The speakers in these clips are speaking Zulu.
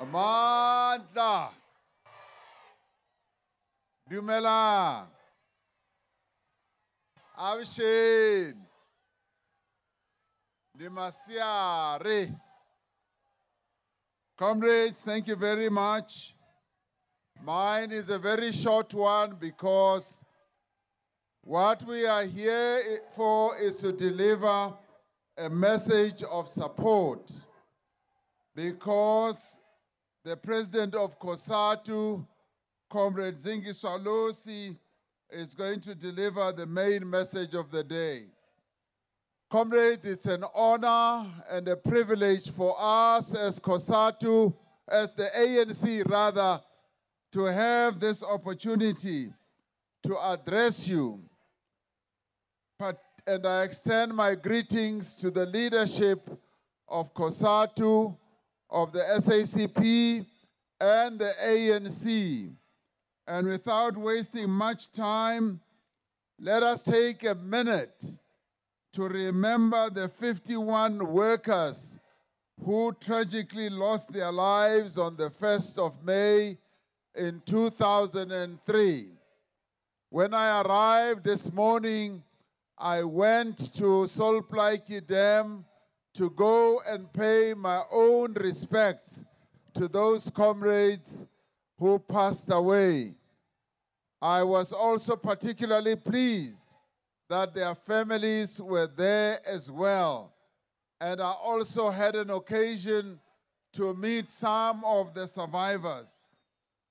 Amandla. Dumelang. Abshin. Dimasiare. Comrades, thank you very much. Mine is a very short one because what we are here for is to deliver a message of support because the president of COSATU, Comrade Zingi Swalosi, is going to deliver the main message of the day. Comrades, it's an honor and a privilege for us as COSATU, as the ANC rather, to have this opportunity to address you. But, and I extend my greetings to the leadership of COSATU, of the SACP, and the ANC. And without wasting much time, let us take a minute to remember the 51 workers who tragically lost their lives on the 1st of May in 2003. When I arrived this morning, I went to Solplaiki Dam to go and pay my own respects to those comrades who passed away. I was also particularly pleased that their families were there as well. And I also had an occasion to meet some of the survivors.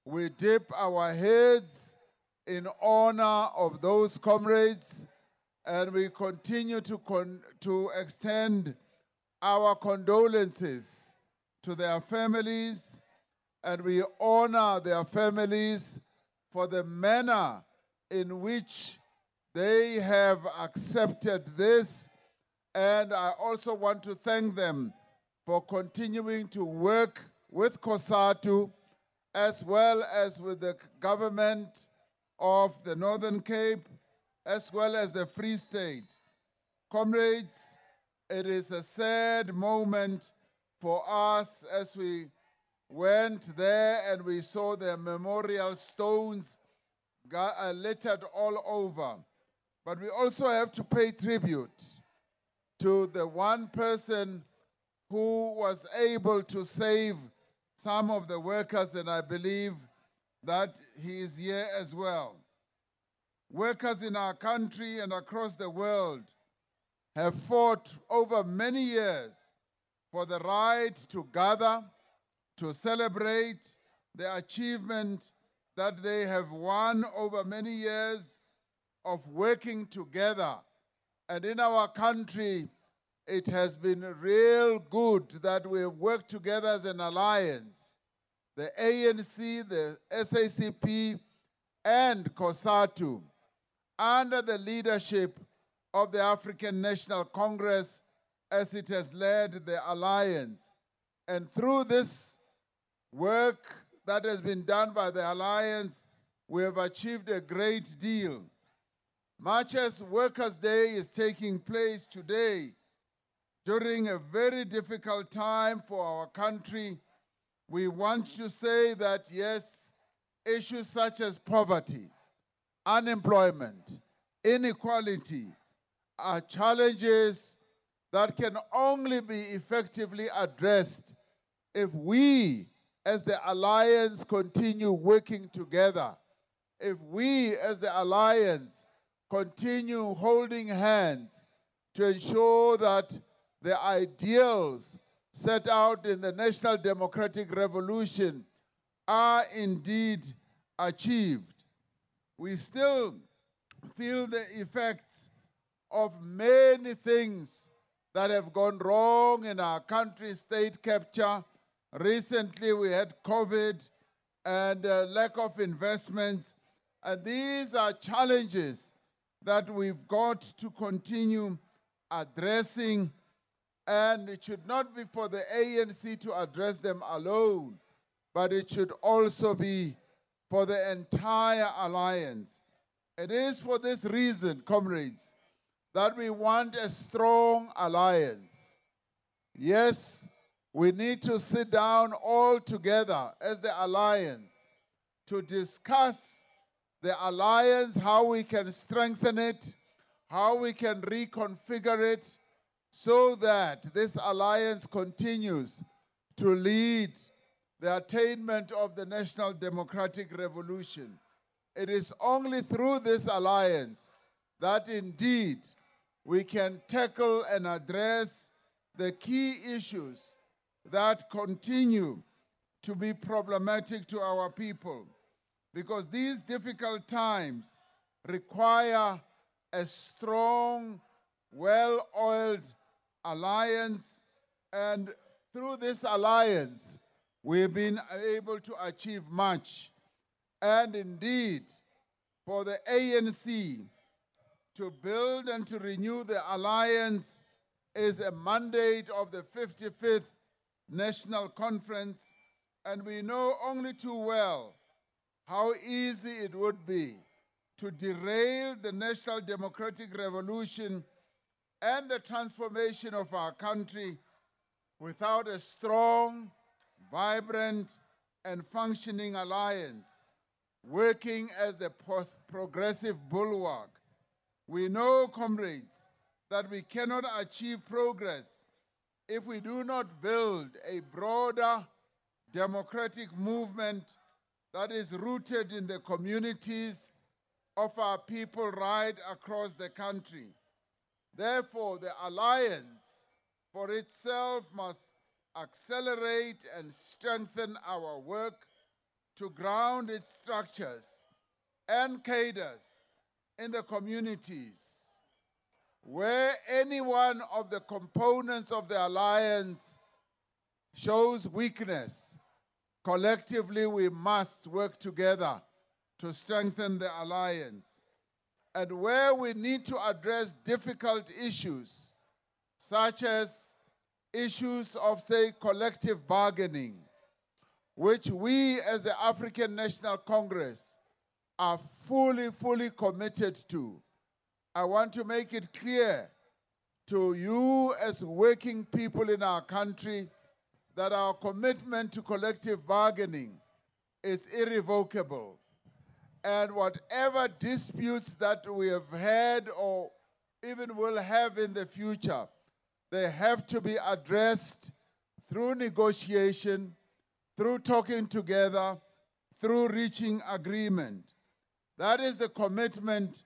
We dip our heads in honor of those comrades and we continue to, con- to extend our condolences to their families and we honor their families for the manner in which they have accepted this. And I also want to thank them for continuing to work with COSATU as well as with the government of the Northern Cape, as well as the Free State. Comrades, it is a sad moment for us as we went there and we saw the memorial stones uh, littered all over. But we also have to pay tribute to the one person who was able to save some of the workers, and I believe that he is here as well. Workers in our country and across the world have fought over many years for the right to gather, to celebrate the achievement that they have won over many years of working together. And in our country, it has been real good that we have worked together as an alliance. The ANC, the SACP, and COSATU, under the leadership of the African National Congress, as it has led the alliance. And through this work that has been done by the alliance, we have achieved a great deal. Much as Workers' Day is taking place today, during a very difficult time for our country, we want to say that yes, issues such as poverty, unemployment, inequality are challenges that can only be effectively addressed if we, as the alliance, continue working together. If we, as the alliance, continue holding hands to ensure that the ideals set out in the National Democratic Revolution are indeed achieved. We still feel the effects of many things that have gone wrong in our country, state capture. Recently, we had COVID and uh, lack of investments. And these are challenges that we've got to continue addressing. And it should not be for the ANC to address them alone, but it should also be for the entire alliance. It is for this reason, comrades, that we want a strong alliance. Yes, we need to sit down all together as the alliance to discuss the alliance, how we can strengthen it, how we can reconfigure it so that this alliance continues to lead the attainment of the national democratic revolution. It is only through this alliance that indeed we can tackle and address the key issues that continue to be problematic to our people. Because these difficult times require a strong, well oiled alliance. And through this alliance, we've been able to achieve much. And indeed, for the ANC to build and to renew the alliance is a mandate of the 55th National Conference. And we know only too well how easy it would be to derail the national democratic revolution and the transformation of our country without a strong, vibrant, and functioning alliance working as the progressive bulwark. We know, comrades, that we cannot achieve progress if we do not build a broader democratic movement that is rooted in the communities of our people right across the country. Therefore, the alliance for itself must accelerate and strengthen our work to ground its structures and cadres in the communities where any one of the components of the alliance shows weakness. Collectively, we must work together to strengthen the alliance. And where we need to address difficult issues, such as issues of, say, collective bargaining, which we as the African National Congress are fully, fully committed to. I want to make it clear to you as working people in our country that our commitment to collective bargaining is irrevocable and whatever disputes that we have had or even will have in the future, they have to be addressed through negotiation, through talking together, through reaching agreement. That is the commitment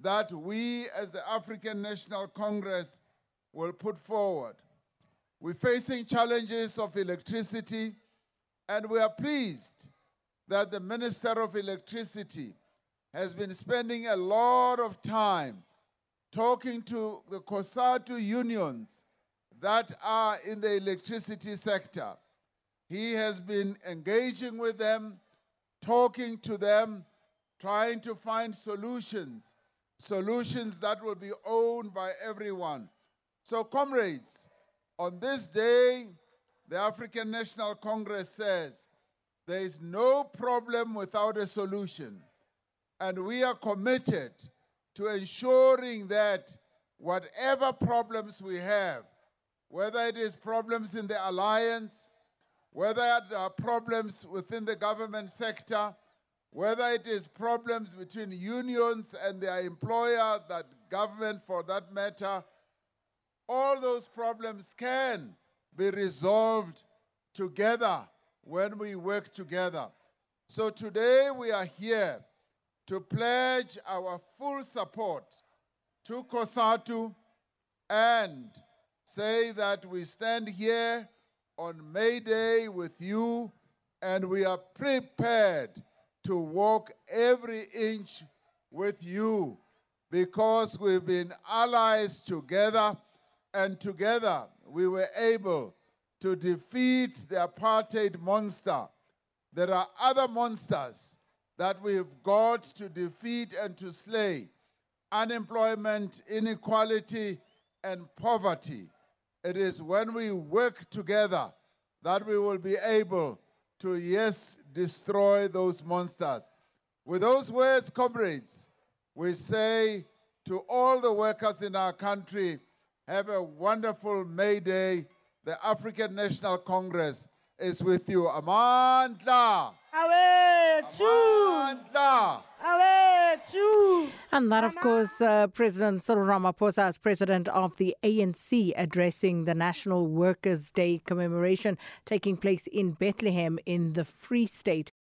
that we as the African National Congress will put forward. We're facing challenges of electricity, and we are pleased that the Minister of Electricity has been spending a lot of time talking to the COSATU unions that are in the electricity sector. He has been engaging with them, talking to them, trying to find solutions, solutions that will be owned by everyone. So, comrades, on this day, the African National Congress says there is no problem without a solution. And we are committed to ensuring that whatever problems we have, whether it is problems in the alliance, whether there are problems within the government sector, whether it is problems between unions and their employer, that government for that matter, all those problems can be resolved together when we work together. So today we are here to pledge our full support to COSATU and say that we stand here on May Day with you and we are prepared to walk every inch with you because we've been allies together and together we were able to defeat the apartheid monster. There are other monsters that we've got to defeat and to slay unemployment, inequality, and poverty. It is when we work together that we will be able to, yes, destroy those monsters. With those words, comrades, we say to all the workers in our country, have a wonderful May Day the African National Congress is with you. Amandla! Awethu! Amandla! Awethu! And that, of course, uh, President Cyril Ramaphosa, as president of the ANC, addressing the National Workers' Day commemoration taking place in Bethlehem in the Free State.